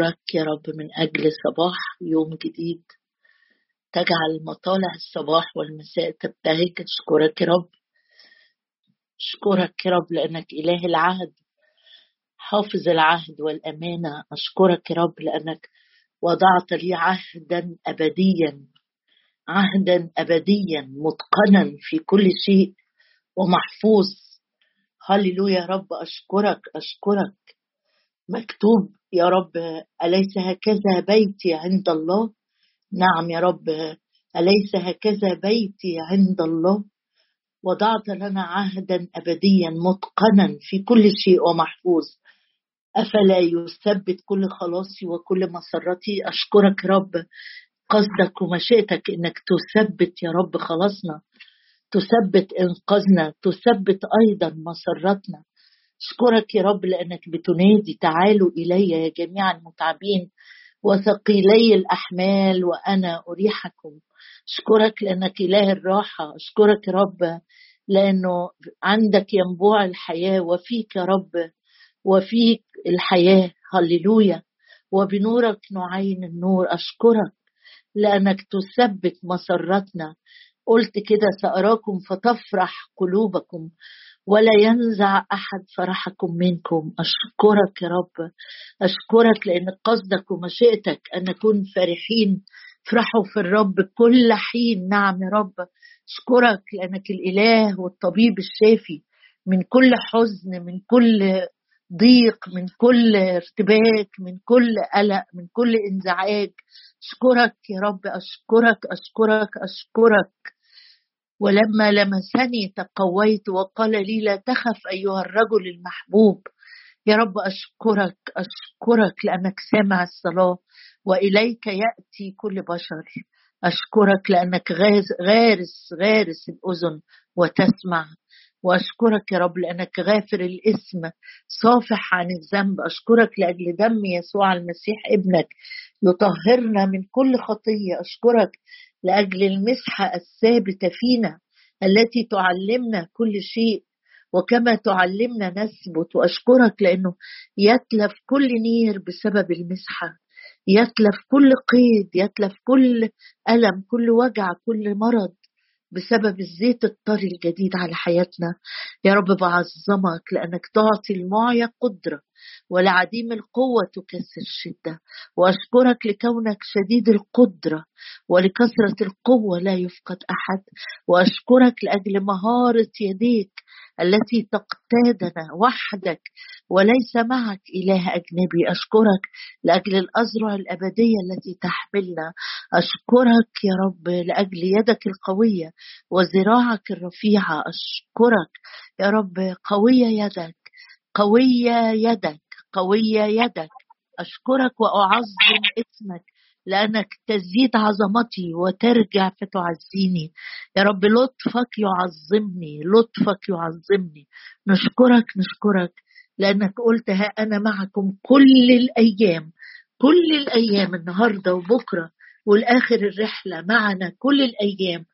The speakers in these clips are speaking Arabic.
أشكرك يا رب من أجل صباح يوم جديد. تجعل مطالع الصباح والمساء تبتهج. أشكرك يا رب. أشكرك يا رب لأنك إله العهد حافظ العهد والأمانة. أشكرك يا رب لأنك وضعت لي عهدا أبديا عهدا أبديا متقنا في كل شيء ومحفوظ. هللويا يا رب. أشكرك أشكرك. مكتوب يا رب أليس هكذا بيتي عند الله؟ نعم يا رب أليس هكذا بيتي عند الله؟ وضعت لنا عهدا أبديا متقنا في كل شيء ومحفوظ. أفلا يثبت كل خلاصي وكل مسرتي؟ أشكرك رب قصدك ومشيئتك إنك تثبت يا رب خلاصنا. تثبت إنقاذنا تثبت أيضا مسرتنا. أشكرك يا رب لأنك بتنادي. تعالوا إلي يا جميع المتعبين وثقيلي الأحمال وأنا أريحكم. أشكرك لأنك إله الراحة. أشكرك يا رب لأنه عندك ينبوع الحياة وفيك يا رب وفيك الحياة. هللويا. وبنورك نعين النور. أشكرك لأنك تثبت مسرتنا. قلت كده سأراكم فتفرح قلوبكم. ولا ينزع أحد فرحكم منكم. أشكرك يا رب. أشكرك لأن قصدك ومشيئتك أن نكون فرحين. افرحوا في الرب كل حين. نعم يا رب. أشكرك لأنك الإله والطبيب الشافي. من كل حزن من كل ضيق من كل ارتباك من كل قلق من كل انزعاج. أشكرك يا رب. أشكرك أشكرك أشكرك. ولما لمسني تقويت وقال لي لا تخف أيها الرجل المحبوب. يا رب أشكرك أشكرك لأنك سامع الصلاة وإليك يأتي كل بشر. أشكرك لأنك غارس غارس الأذن وتسمع. وأشكرك يا رب لأنك غافر الإسم صافح عن الذنب. أشكرك لأجل دم يسوع المسيح ابنك يطهرنا من كل خطية. أشكرك لأجل المسحه الثابته فينا التي تعلمنا كل شيء. وكما تعلمنا نثبت وأشكرك لأنه يتلف كل نير بسبب المسحه يتلف كل قيد يتلف كل ألم كل وجع كل مرض بسبب الزيت الطري الجديد على حياتنا. يا رب بعظمك لأنك تعطي المعيا قدرة ولعديم القوة تكسر الشدة وأشكرك لكونك شديد القدرة ولكثرة القوة لا يفقد أحد وأشكرك لأجل مهارة يديك التي تقتادنا وحدك وليس معك إله أجنبي. أشكرك لأجل الأزرع الأبدية التي تحملنا. أشكرك يا رب لأجل يدك القوية وذراعك الرفيعة. أشكرك يا رب قوية يدك قوية يدك قوية يدك. أشكرك وأعظم اسمك لأنك تزيد عظمتي وترجع فتعزيني يا رب لطفك يعظمني لطفك يعظمني. نشكرك نشكرك لأنك قلت ها أنا معكم كل الأيام كل الأيام النهاردة وبكرة والآخر الرحلة معنا كل الأيام.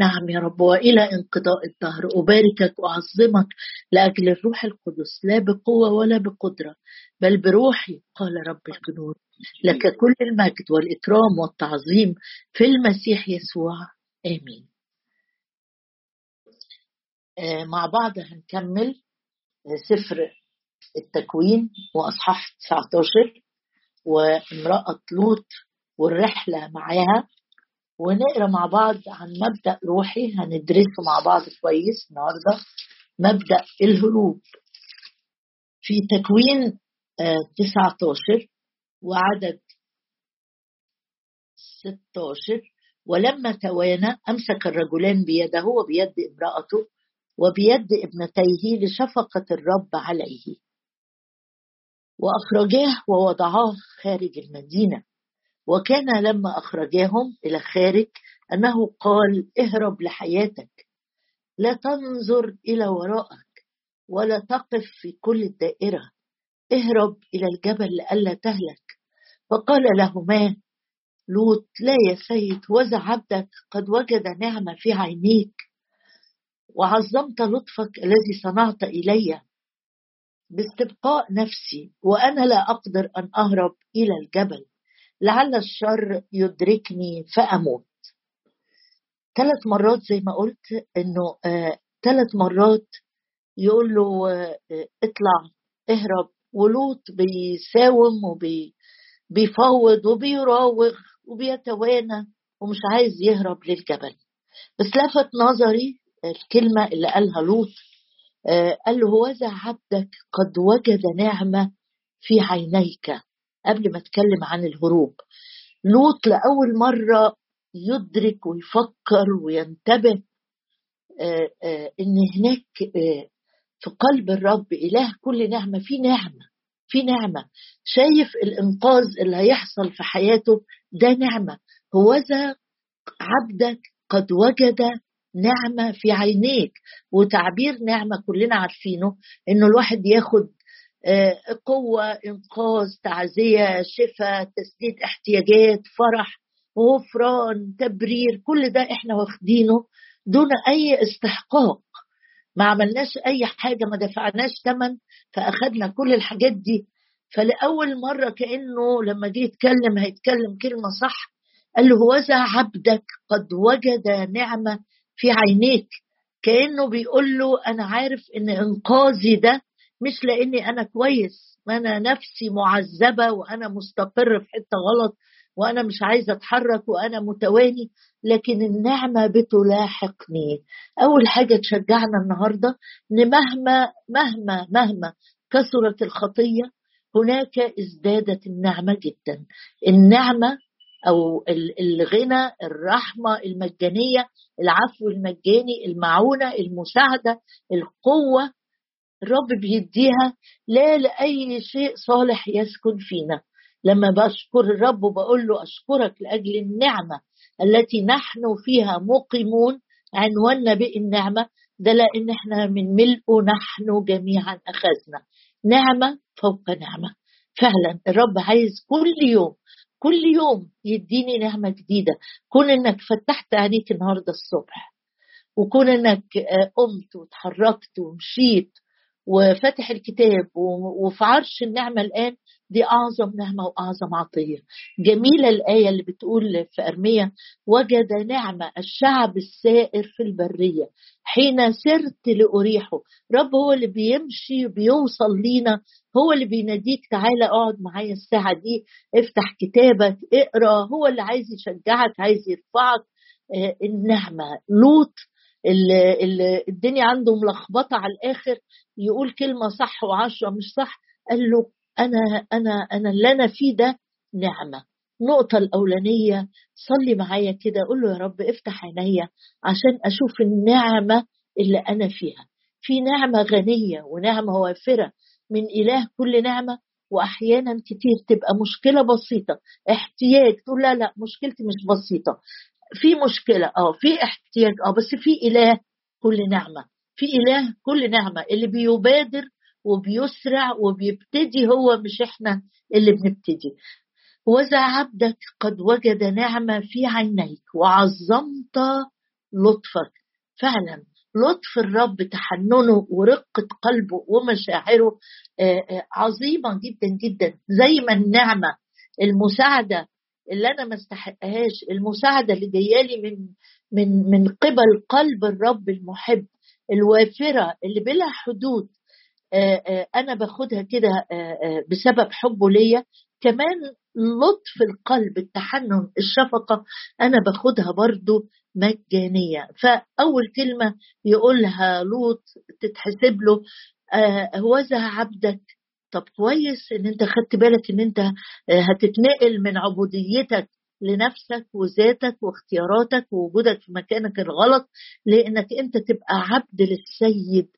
نعم يا رب وإلى انقضاء الدهر. أباركك وأعظمك لأجل الروح القدس لا بقوة ولا بقدرة بل بروحي قال رب الجنود. لك كل المجد والإكرام والتعظيم في المسيح يسوع. آمين. آه، مع بعض هنكمل سفر التكوين وأصحاح 19 وامرأة لوط والرحلة معاها. ونقرأ مع بعض عن مبدأ روحي هندرسه مع بعض كويس النهارده. مبدأ الهروب. في تكوين 19 آه، وعدد 16 ولما توانى أمسك الرجلان بيده وبيد امرأته وبيد ابنتيه لشفقة الرب عليه. وأخرجاه ووضعاه خارج المدينة. وكان لما أخرجاهم إلى خارج أنه قال اهرب لحياتك لا تنظر إلى ورائك ولا تقف في كل الدائرة اهرب إلى الجبل لئلا تهلك. فقال لهما لوط لا يا سيد وذا عبدك قد وجد نعمة في عينيك. وعظمت لطفك الذي صنعت إلي باستبقاء نفسي وأنا لا أقدر أن أهرب إلى الجبل. لعل الشر يدركني فأموت. ثلاث مرات زي ما قلت إنه آه ثلاث مرات يقول له آه اطلع اهرب. ولوط بيساوم وبيفوض وبيراوغ وبيتوانى ومش عايز يهرب للجبل. بس لفت نظري الكلمة اللي قالها لوط آه قال له هوذا عبدك قد وجد نعمة في عينيك. قبل ما اتكلم عن الهروب. لوط لأول مرة يدرك ويفكر وينتبه آه آه إن هناك في قلب الرب إله كل نعمة في نعمة في نعمة. شايف الإنقاذ اللي هيحصل في حياته ده نعمة. هوذا عبدك قد وجد نعمة في عينيك. وتعبير نعمة كلنا عارفينه إنه الواحد ياخد قوة إنقاذ تعزية شفاء تسديد احتياجات فرح غفران تبرير كل ده إحنا واخدينه دون أي استحقاق. ما عملناش أي حاجة ما دفعناش ثمن فأخدنا كل الحاجات دي. فلأول مرة كأنه لما جه يتكلم هيتكلم كلمة صح قال له هوذا عبدك قد وجد نعمة في عينيك. كأنه بيقول له أنا عارف إن إنقاذي ده مش لأني أنا كويس أنا نفسي معذبة وأنا مستقر في حتة غلط وأنا مش عايزه أتحرك وأنا متواني لكن النعمة بتلاحقني. أول حاجة تشجعنا النهارده إن مهما مهما مهما كثرت الخطية هناك ازدادت النعمة جدا. النعمة أو الغنى الرحمة المجانية العفو المجاني المعونة المساعدة القوة الرب بيديها لا لأي شيء صالح يسكن فينا. لما بشكر الرب وبقول له أشكرك لأجل النعمة التي نحن فيها مقيمون عنواننا بالنعمة ده لأن إحنا من ملئه نحن جميعا أخذنا. نعمة فوق نعمة. فعلا الرب عايز كل يوم كل يوم يديني نعمة جديدة. كون إنك فتحت عينيك النهارده الصبح وكون إنك قمت وتحركت ومشيت وفتح الكتاب وفي عرش النعمة الآن دي أعظم نعمة وأعظم عطية. جميلة الآية اللي بتقول في أرمية وجد نعمة الشعب السائر في البرية حين سرت لأريحه. رب هو اللي بيمشي بيوصل لينا هو اللي بيناديك تعالى اقعد معايا الساعة دي افتح كتابك اقرأ هو اللي عايز يشجعك عايز يرفعك. آه النعمة. لوط اللي, الدنيا عنده ملخبطة على الآخر يقول كلمة صح وعشرة مش صح قال له أنا أنا أنا اللي أنا فيه ده نعمة. النقطه الأولانية صلي معايا كده قول له يا رب افتح عينيا عشان أشوف النعمة اللي أنا فيها. في نعمة غنية ونعمة وافرة من إله كل نعمة واحيانا كتير تبقى مشكلة بسيطة احتياج تقول لا لا مشكلتي مش بسيطة. في مشكلة آه في احتياج آه بس في إله كل نعمة. في إله كل نعمة اللي بيبادر وبيسرع وبيبتدي هو مش إحنا اللي بنبتدي. وذا عبدك قد وجد نعمة في عينيك وعظمت لطفك. فعلا لطف الرب تحننه ورقة قلبه ومشاعره عظيمة جدا جدا. زي ما النعمة المساعدة اللي أنا ما استحقهاش المساعدة اللي جاية من من من قبل قلب الرب المحب الوافرة اللي بلا حدود أنا باخدها كده بسبب حبه ليا. كمان لطف القلب التحنن الشفقة أنا باخدها برضو مجانية. فأول كلمة يقولها لوط تتحسب له هوذا عبدك طب كويس إن أنت خدت بالك إن أنت هتتنقل من عبوديتك لنفسك وذاتك واختياراتك ووجودك في مكانك الغلط لأنك أنت تبقى عبد للسيد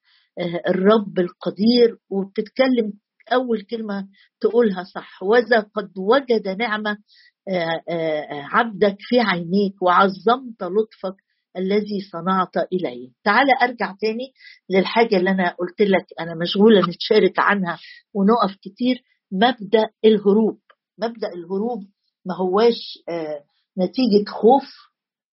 الرب القدير وبتتكلم أول كلمة تقولها صح وذا قد وجد نعمه عبدك في عينيك وعظمت لطفك الذي صنعت إليه. تعال أرجع تاني للحاجة اللي أنا قلت لك. أنا مشغولة نتشارك عنها ونقف كتير. مبدأ الهروب. مبدأ الهروب ما هواش آه نتيجة خوف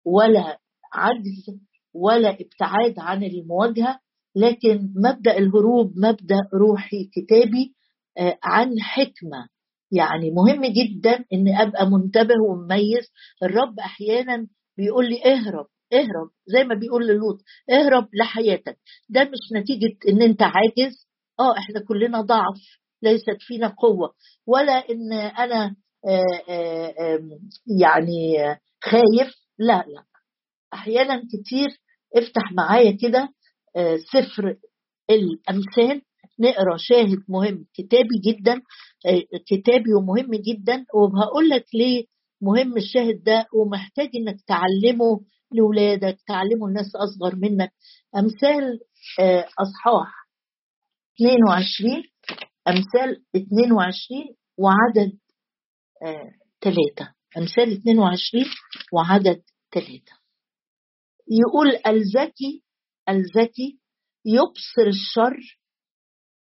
ولا عجز ولا ابتعاد عن المواجهة لكن مبدأ الهروب مبدأ روحي كتابي آه، عن حكمة. يعني مهم جدا ان أبقى منتبه ومميز. الرب أحيانا بيقول لي اهرب. اهرب زي ما بيقول للوط اهرب لحياتك. ده مش نتيجة إن أنت عاجز. آه إحنا كلنا ضعف ليست فينا قوة. ولا إن أنا آآ آآ يعني خايف. لا لا. أحيانا كتير افتح معايا كده سفر الأمثال. نقرأ شاهد مهم كتابي جدا كتابي ومهم جدا. وهقول لك ليه مهم الشاهد ده ومحتاج إنك تعلمه لاولادك تعلمه الناس أصغر منك. أمثال أصحاح 22 أمثال 22 وعدد ثلاثة. أمثال 22 وعدد ثلاثة. يقول الذكي الذكي يبصر الشر.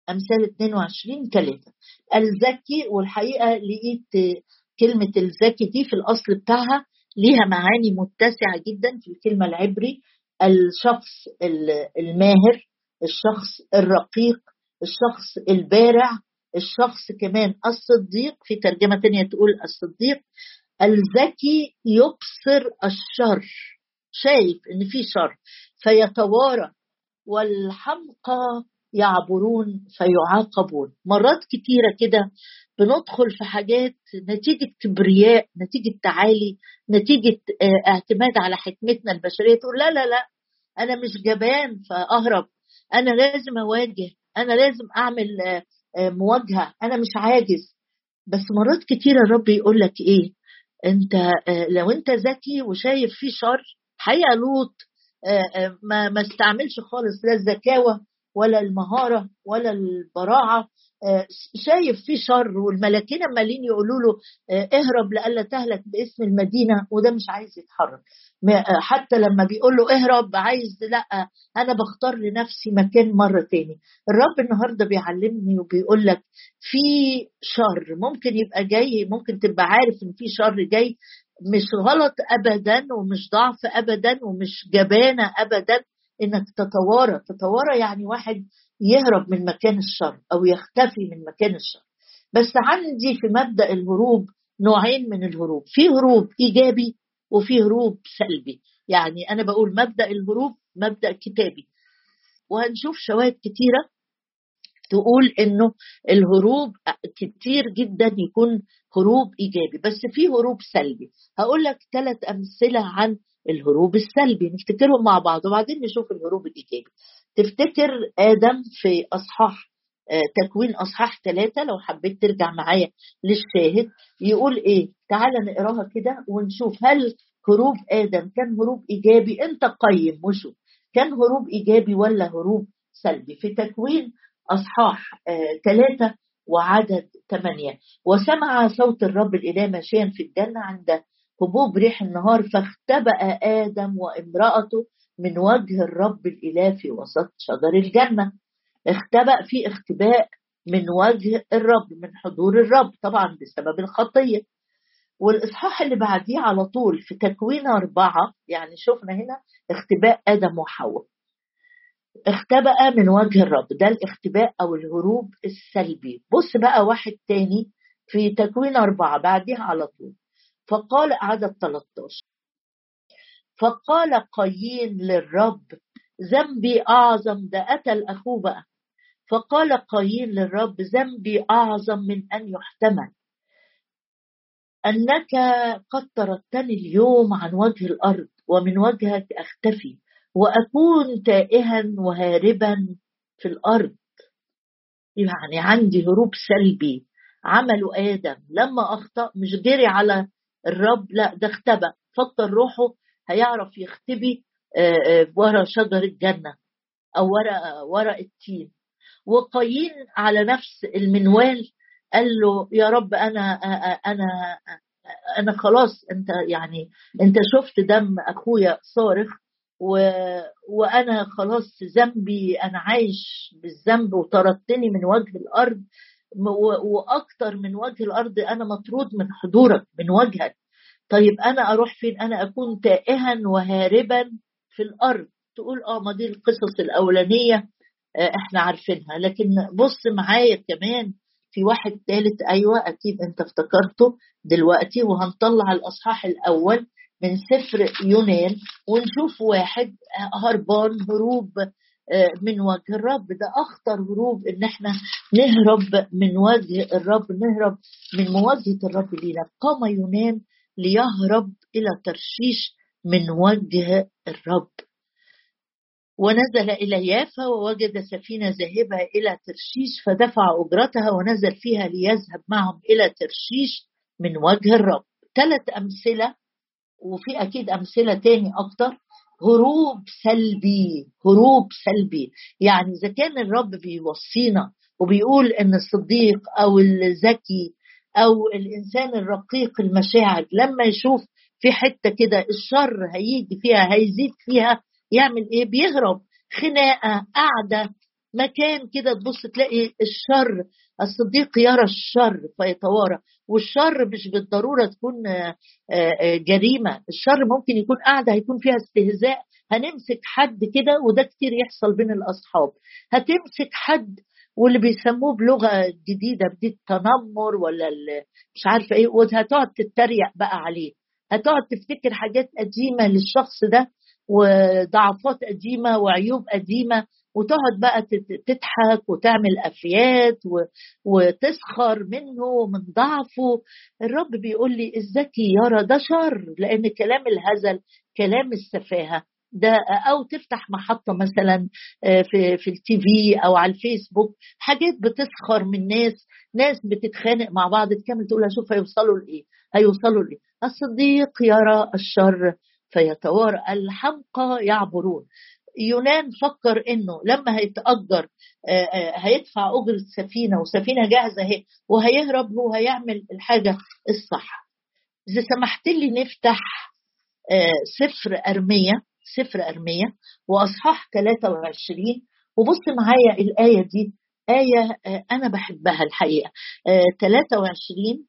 أمثال 22 ثلاثة. الذكي والحقيقة لقيت كلمة الذكي دي في الأصل بتاعها ليها معاني متسعة جدا في الكلمة العبري. الشخص الماهر الشخص الرقيق الشخص البارع الشخص كمان الصديق في ترجمة تانية تقول الصديق. الذكي يبصر الشر شايف إن في شر فيتوارى والحمقى يعبرون فيعاقبون. مرات كتيرة كده بندخل في حاجات نتيجة كبرياء نتيجة تعالي نتيجة اعتماد على حكمتنا البشرية تقول لا لا لا أنا مش جبان فأهرب أنا لازم أواجه أنا لازم أعمل مواجهة أنا مش عاجز. بس مرات كتيرة الرب يقول لك إيه؟ أنت لو أنت ذكي وشايف في شر حقيقة لوط ما ما استعملش خالص لا الذكاوة ولا المهارة ولا البراعة. شايف في شر والملاكين عمالين يقولوا له اهرب لألا تهلك باسم المدينة وده مش عايز يتحرك. حتى لما بيقول له اهرب عايز لأ أنا بختار لنفسي مكان مرة تاني. الرب النهاردة بيعلمني وبيقول لك في شر ممكن يبقى جاي ممكن تبقى عارف إن في شر جاي مش غلط ابدا ومش ضعف ابدا ومش جبانة ابدا إنك تتوارى. تتوارى يعني واحد يهرب من مكان الشر أو يختفي من مكان الشر. بس عندي في مبدأ الهروب نوعين من الهروب. في هروب إيجابي وفي هروب سلبي. يعني أنا بقول مبدأ الهروب مبدأ كتابي. وهنشوف شواهد كتيرة تقول إنه الهروب كتير جدا يكون هروب إيجابي. بس في هروب سلبي. هقول لك ثلاث أمثلة عن الهروب السلبي. نفتكرهم مع بعض وبعدين نشوف الهروب الإيجابي. تفتكر آدم في أصحاح تكوين أصحاح ثلاثة؟ لو حبيت ترجع معايا للشاهد يقول إيه؟ تعال نقراها كده ونشوف. هل هروب آدم كان هروب إيجابي؟ أنت قيم وشوف. كان هروب إيجابي ولا هروب سلبي؟ في تكوين أصحاح ثلاثة وعدد ثمانية. وسمع صوت الرب الإله ماشيا في الجنة عند هبوب ريح النهار فاختبأ آدم وامرأته من وجه الرب الإله في وسط شجر الجنة. اختبأ في اختباء من وجه الرب من حضور الرب طبعا بسبب الخطية. والإصحاح اللي بعديه على طول في تكوين أربعة يعني شفنا هنا اختباء آدم وحواء. اختبأ من وجه الرب ده الاختباء أو الهروب السلبي. بص بقى واحد تاني في تكوين أربعة بعديها على طول. فقال عدد 13 فقال قايين للرب ذنبي أعظم ده قتل أخوه بقى. فقال قايين للرب ذنبي أعظم من أن يحتمل. أنك قد طردتني اليوم عن وجه الأرض ومن وجهك أختفي وأكون تائها وهاربا في الأرض. يعني عندي هروب سلبي. عمله آدم لما أخطأ مش جري على الرب لا ده اختبأ. فكر روحه هيعرف يختبي ورا شجر الجنة أو ورا ورا التين. وقايين على نفس المنوال قال له يا رب أنا أنا أنا خلاص أنت يعني أنت شفت دم أخويا صارخ و... وأنا خلاص ذنبي أنا عايش بالذنب وطردتني من وجه الأرض وأكتر من وجه الأرض أنا مطرود من حضورك من وجهك. طيب أنا أروح فين؟ أنا أكون تائها وهاربا في الأرض. تقول آه ما دي القصص الأولانية إحنا عارفينها. لكن بص معايا كمان في واحد ثالث أيوه أكيد أنت افتكرته دلوقتي وهنطلع الأصحاح الأول من سفر يونان ونشوف واحد هربان هروب آه، من وجه الرب. ده أخطر هروب إن إحنا نهرب من وجه الرب نهرب من مواجهة الرب لينا. قام يونان ليهرب إلى ترشيش من وجه الرب. ونزل إلى يافا ووجد سفينة ذاهبة إلى ترشيش فدفع أجرتها ونزل فيها ليذهب معهم إلى ترشيش من وجه الرب. ثلاث أمثلة وفي أكيد أمثلة تاني أكتر هروب سلبي هروب سلبي. يعني إذا كان الرب بيوصينا وبيقول إن الصديق أو الذكي أو الإنسان الرقيق المشاعر لما يشوف في حتة كده الشر هيجي فيها هيزيد فيها يعمل إيه؟ بيهرب. خناقة قعدة مكان كده تبص تلاقي الشر الصديق يرى الشر فيتوارى. والشر مش بالضرورة تكون آه، آه، جريمة. الشر ممكن يكون قاعدة هيكون فيها استهزاء. هنمسك حد كده وده كتير يحصل بين الأصحاب. هتمسك حد واللي بيسموه بلغة جديدة بدي التنمر ولا مش عارفة إيه وهتقعد تتريق بقى عليه. هتقعد تفتكر حاجات قديمة للشخص ده وضعفات قديمة وعيوب قديمة وتقعد بقى تضحك وتعمل أفيات وتسخر منه ومن ضعفه. الرب بيقول لي الذكي يرى ده شر لأن كلام الهزل كلام السفاهة. ده أو تفتح محطة مثلا آه، في في التي في أو على الفيسبوك. حاجات بتسخر من ناس ناس بتتخانق مع بعض تكمل تقول شوف هيوصلوا لإيه هيوصلوا لإيه. الصديق يرى الشر فيتوارى. الحمقى يعبرون. يونان فكر إنه لما هيتأجر آه، آه، هيدفع اجره سفينة وسفينة جاهزة أهي وهيهرب هو هيعمل الحاجة الصح. إذا سمحت لي نفتح سفر ارميه سفر أرمية وأصحاح 23 وبص معايا الآية دي آية أنا بحبها الحقيقة. 23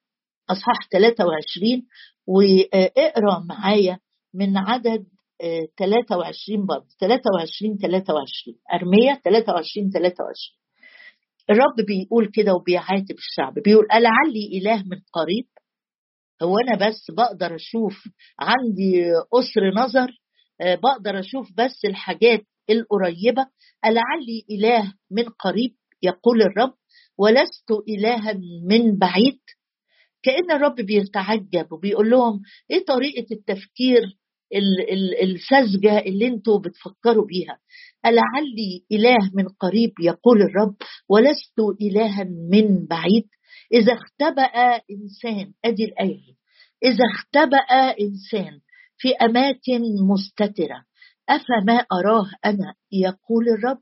أصحاح 23 وإقرأ معايا من عدد 23 آه، برضه. 23 23 أرمية 23 23 الرب بيقول كده وبيعاتب الشعب. بيقول ألعلي إله من قريب؟ هو أنا بس بقدر أشوف عندي أسر نظر؟ آه، بقدر أشوف بس الحاجات القريبة. ألعلي إله من قريب يقول الرب ولست إلها من بعيد. كأن الرب بيتعجب وبيقول لهم إيه طريقة التفكير السذجه اللي أنتوا بتفكروا بيها؟ ألعلي إله من قريب يقول الرب ولست إلها من بعيد. إذا اختبأ إنسان أدي الآية إذا اختبأ إنسان في أماكن مستترة. أفما أراه أنا؟ يقول الرب.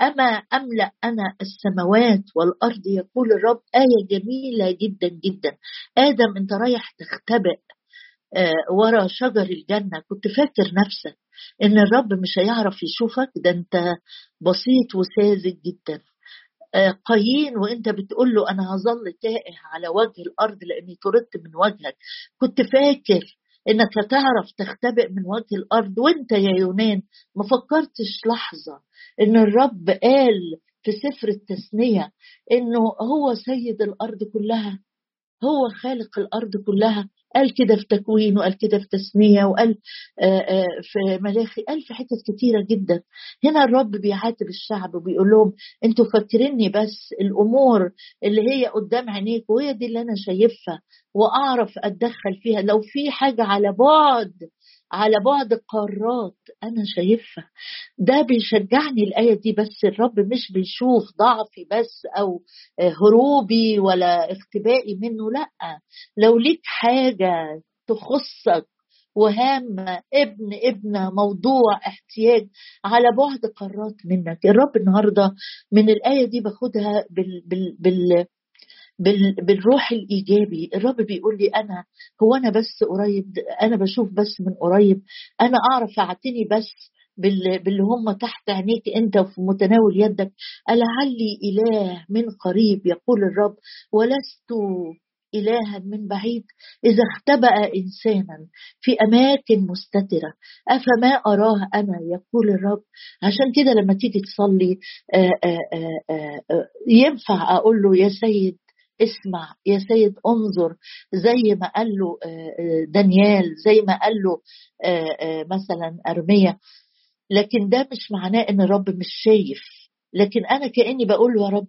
أما أملأ أنا السماوات والأرض؟ يقول الرب. آية جميلة جدا جدا. آدم أنت رايح تختبئ آه، ورا شجر الجنة. كنت فاكر نفسك إن الرب مش هيعرف يشوفك؟ ده أنت بسيط وساذج جدا. آه، قايين وأنت بتقول له أنا هظل تائه على وجه الأرض لأني طردت من وجهك. كنت فاكر إنك هتعرف تختبئ من وجه الأرض وأنت يا يونان ما فكرتش لحظة إن الرب قال في سفر التثنية إنه هو سيد الأرض كلها؟ هو خالق الأرض كلها. قال كده في تكوين وقال كده في تسمية وقال آه، آه، في ملاخي قال في حتت كتيرة جدا. هنا الرب بيعاتب الشعب وبيقول لهم أنتوا فاكريني بس الأمور اللي هي قدام عينيك وهي دي اللي أنا شايفها وأعرف أتدخل فيها. لو في حاجة على بعد على بعد قارات أنا شايفها. ده بيشجعني الآية دي بس الرب مش بيشوف ضعفي بس أو هروبي ولا اختبائي منه لأ. لو ليك حاجة تخصك وهامة ابن ابنة موضوع احتياج على بعد قارات منك. الرب النهاردة من الآية دي باخدها بال, بال, بال بالروح الإيجابي. الرب بيقول لي أنا هو أنا بس قريب؟ أنا بشوف بس من قريب. أنا أعرف اعتني بس باللي هم تحت عينيك أنت وفي متناول يدك. ألعلي إله من قريب يقول الرب. ولست إلها من بعيد. إذا اختبأ إنسانا في أماكن مستترة أفما أراه أنا؟ يقول الرب. عشان كده لما تيجي تصلي آآ آآ آآ ينفع أقول له يا سيد اسمع يا سيد انظر زي ما قال له دانيال زي ما قال له مثلا ارميا لكن ده مش معناه إن الرب مش شايف. لكن أنا كأني بقول يا رب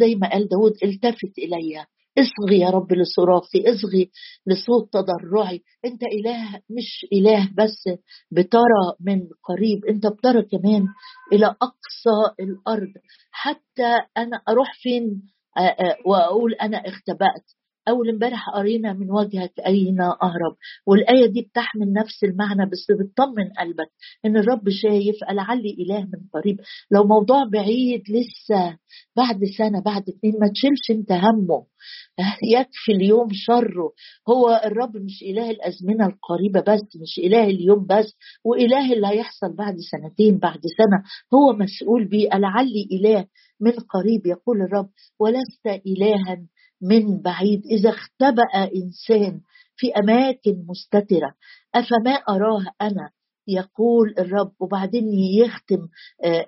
زي ما قال داود التفت إلي. اصغي يا رب لصراخي اصغي لصوت تضرعي. أنت إله مش إله بس بترى من قريب. أنت بترى كمان إلى أقصى الأرض. حتى أنا أروح فين؟ وأقول أنا اختبأت. أول امبارح قرينا من وجهك اين أهرب والآية دي بتحمل نفس المعنى بس بتطمن قلبك إن الرب شايف لعلي إله من قريب. لو موضوع بعيد لسه بعد سنة بعد اتنين ما تشيلش انت همه. يكفي اليوم شره. هو الرب مش إله الأزمنة القريبة بس مش إله اليوم بس وإله اللي هيحصل بعد سنتين بعد سنة. هو مسؤول بيه. لعلي إله من قريب يقول الرب ولست إلها من بعيد إذا اختبأ إنسان في أماكن مستترة أفما أراه أنا؟ يقول الرب وبعدين يختم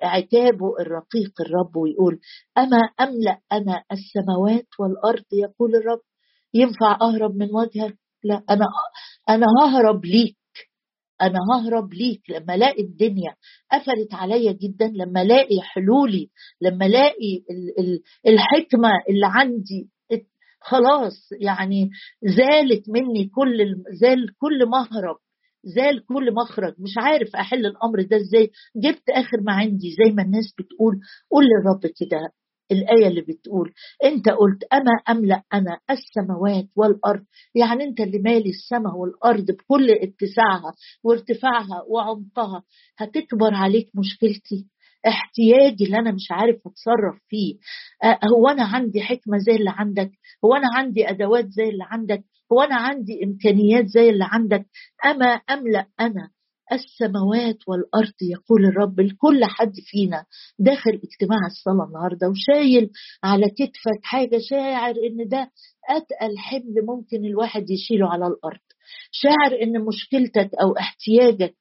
عتابه الرقيق الرب ويقول أما أملأ أنا السماوات والأرض؟ يقول الرب ينفع أهرب من وجهك؟ لا أنا أنا ههرب ليك. أنا ههرب ليك لما ألاقي الدنيا. قفلت عليا جدا لما ألاقي حلولي لما ألاقي الحكمة اللي عندي. خلاص يعني زالت مني كل زال كل مهرب زال كل مخرج مش عارف أحل الأمر ده إزاي. جبت آخر ما عندي زي ما الناس بتقول. قول للرب كده. الآية اللي بتقول أنت قلت أما أملأ أنا السماوات والأرض؟ يعني أنت اللي مالي السماء والأرض بكل اتساعها وارتفاعها وعمقها هتكبر عليك مشكلتي. احتياجي اللي أنا مش عارف أتصرف فيه. هو أنا عندي حكمة زي اللي عندك؟ هو أنا عندي أدوات زي اللي عندك؟ هو أنا عندي إمكانيات زي اللي عندك؟ أما أملأ أنا السماوات والأرض يقول الرب لكل حد فينا داخل اجتماع الصلاة النهارده وشايل على كتفك حاجة شاعر إن ده أتقل حمل ممكن الواحد يشيله على الأرض. شاعر إن مشكلتك أو احتياجك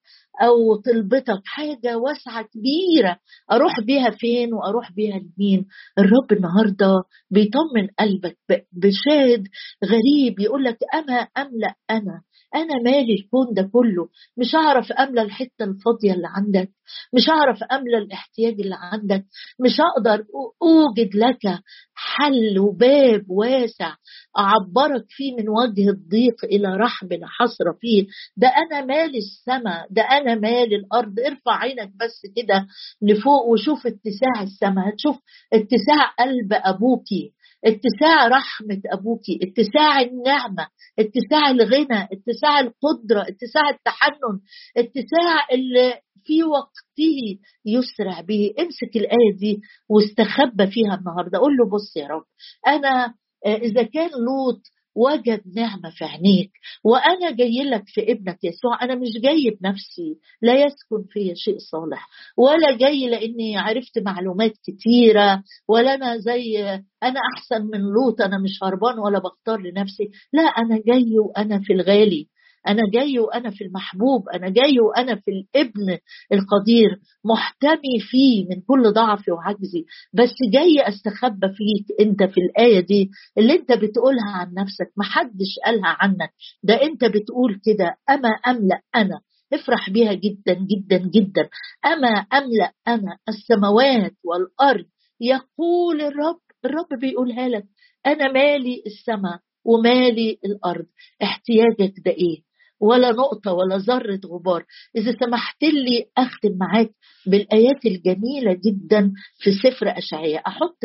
أو طلبتك حاجة واسعة كبيرة أروح بيها فين وأروح بيها لمين؟ الرب النهارده بيطمن قلبك بشاهد غريب يقول لك أما أملأ أنا أنا مالي الكون ده كله؟ مش هعرف املى الحتة الفاضية اللي عندك؟ مش هعرف املى الاحتياج اللي عندك؟ مش هقدر أوجد لك حل وباب واسع أعبرك فيه من وجه الضيق إلى رحب لا حصر فيه. ده أنا مالي السماء ده أنا مالي الأرض. ارفع عينك بس كده لفوق وشوف اتساع السماء هتشوف اتساع قلب أبوكي. اتساع رحمة أبوكي اتساع النعمة اتساع الغنى اتساع القدرة اتساع التحنن اتساع اللي في وقته يسرع به. امسك الآية دي واستخبى فيها النهاردة. قول له بص يا رب أنا إذا كان لوط وجد نعمة في عينيك. وأنا جاي لك في ابنك يسوع. أنا مش جاي بنفسي. لا يسكن في شيء صالح. ولا جاي لأني عرفت معلومات كتيرة. ولا أنا زي أنا أحسن من لوط. أنا مش هربان ولا بختار لنفسي. لا أنا جاي وأنا في الغالي. أنا جاي وأنا في المحبوب أنا جاي وأنا في الابن القدير محتمي فيه من كل ضعفي وعجزي بس جاي أستخبى فيك أنت في الآية دي اللي أنت بتقولها عن نفسك محدش قالها عنك ده أنت بتقول كده أما أملأ أنا؟ افرح بيها جدا جدا جدا. أما أملأ أنا؟ السماوات والأرض. يقول الرب الرب بيقولها لك أنا مالي السماء ومالي الأرض. احتياجك ده إيه؟ ولا نقطة ولا ذرة غبار. إذا سمحت لي أختم معاك بالآيات الجميلة جدا في سفر أشعية أحط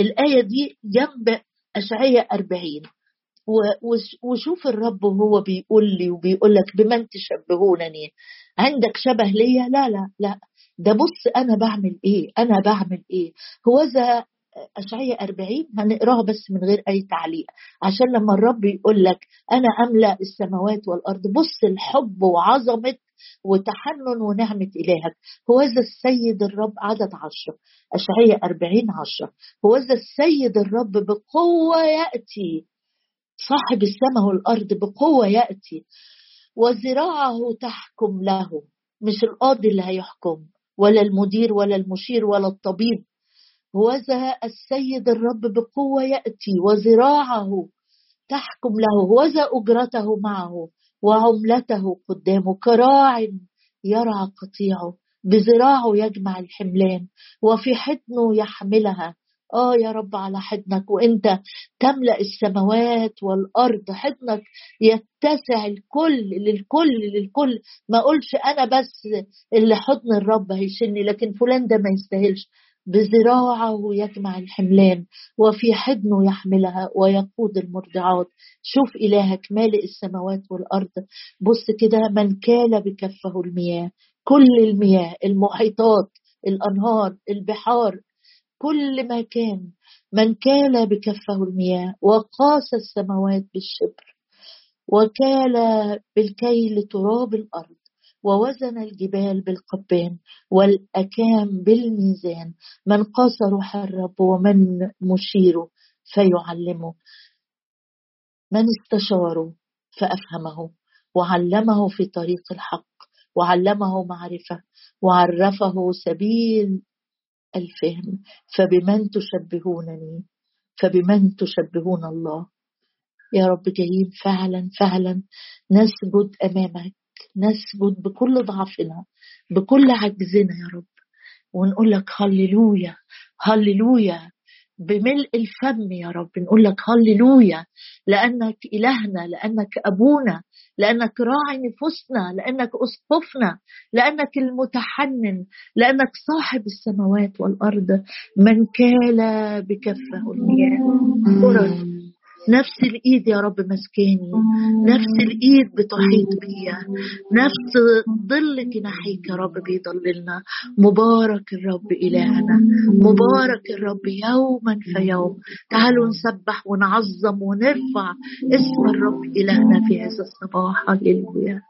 الآية دي جنب أشعية أربعين. وشوف الرب وهو بيقول لي وبيقول لك بمن تشبهونني. عندك شبه ليا؟ لا لا لا. ده بص أنا بعمل إيه؟ أنا بعمل إيه؟ هو ذا أشعية 40 هنقراها بس من غير أي تعليق. عشان لما الرب يقول لك أنا أملأ السماوات والأرض بص الحب وعظمة وتحنن ونعمة إلهك. هو ذا السيد الرب عدد عشرة أشعية 40 عشرة. هو ذا السيد الرب بقوة يأتي صاحب السماء والأرض بقوة يأتي وذراعه تحكم له. مش القاضي اللي هيحكم ولا المدير ولا المشير ولا الطبيب. وذا السيد الرب بقوة يأتي وذراعه تحكم له وذا أجرته معه وعملته قدامه كراع يرعى قطيعه بذراعه يجمع الحملان وفي حضنه يحملها. آه يا رب على حضنك وأنت تملأ السماوات والأرض حضنك يتسع الكل للكل للكل. ما أقولش أنا بس اللي حضن الرب هيشني لكن فلان ده ما يستاهلش. بذراعه يجمع الحملان وفي حضنه يحملها ويقود المرضعات شوف إلهك مالئ السماوات والأرض. بص كده من كال بكفه المياه. كل المياه المحيطات الأنهار البحار كل ما كان. من كال بكفه المياه وقاس السماوات بالشبر وكال بالكيل تراب الأرض. ووزن الجبال بالقبان والأكام بالميزان. من قاس روح الرب ومن مشيره فيعلمه من استشاره فأفهمه. وعلمه في طريق الحق. وعلمه معرفة. وعرفه سبيل الفهم. فبمن تشبهونني؟ فبمن تشبهون الله؟ يا رب جايين فعلا فعلا. نسجد أمامك. نسجد بكل ضعفنا بكل عجزنا يا رب. ونقول لك هللويا هللويا بملء الفم يا رب. نقول لك هللويا لأنك إلهنا لأنك أبونا لأنك راعي نفوسنا لأنك أسقفنا لأنك المتحنن لأنك صاحب السماوات والأرض. من كال بكفه المياه نفس الإيد يا رب مسكاني نفس الإيد بتحيط بيا. نفس ظل جناحيك يا رب بيضللنا. مبارك الرب إلهنا. مبارك الرب يوما فيوم تعالوا نسبح ونعظم ونرفع اسم الرب إلهنا في هذا الصباح. هللويا.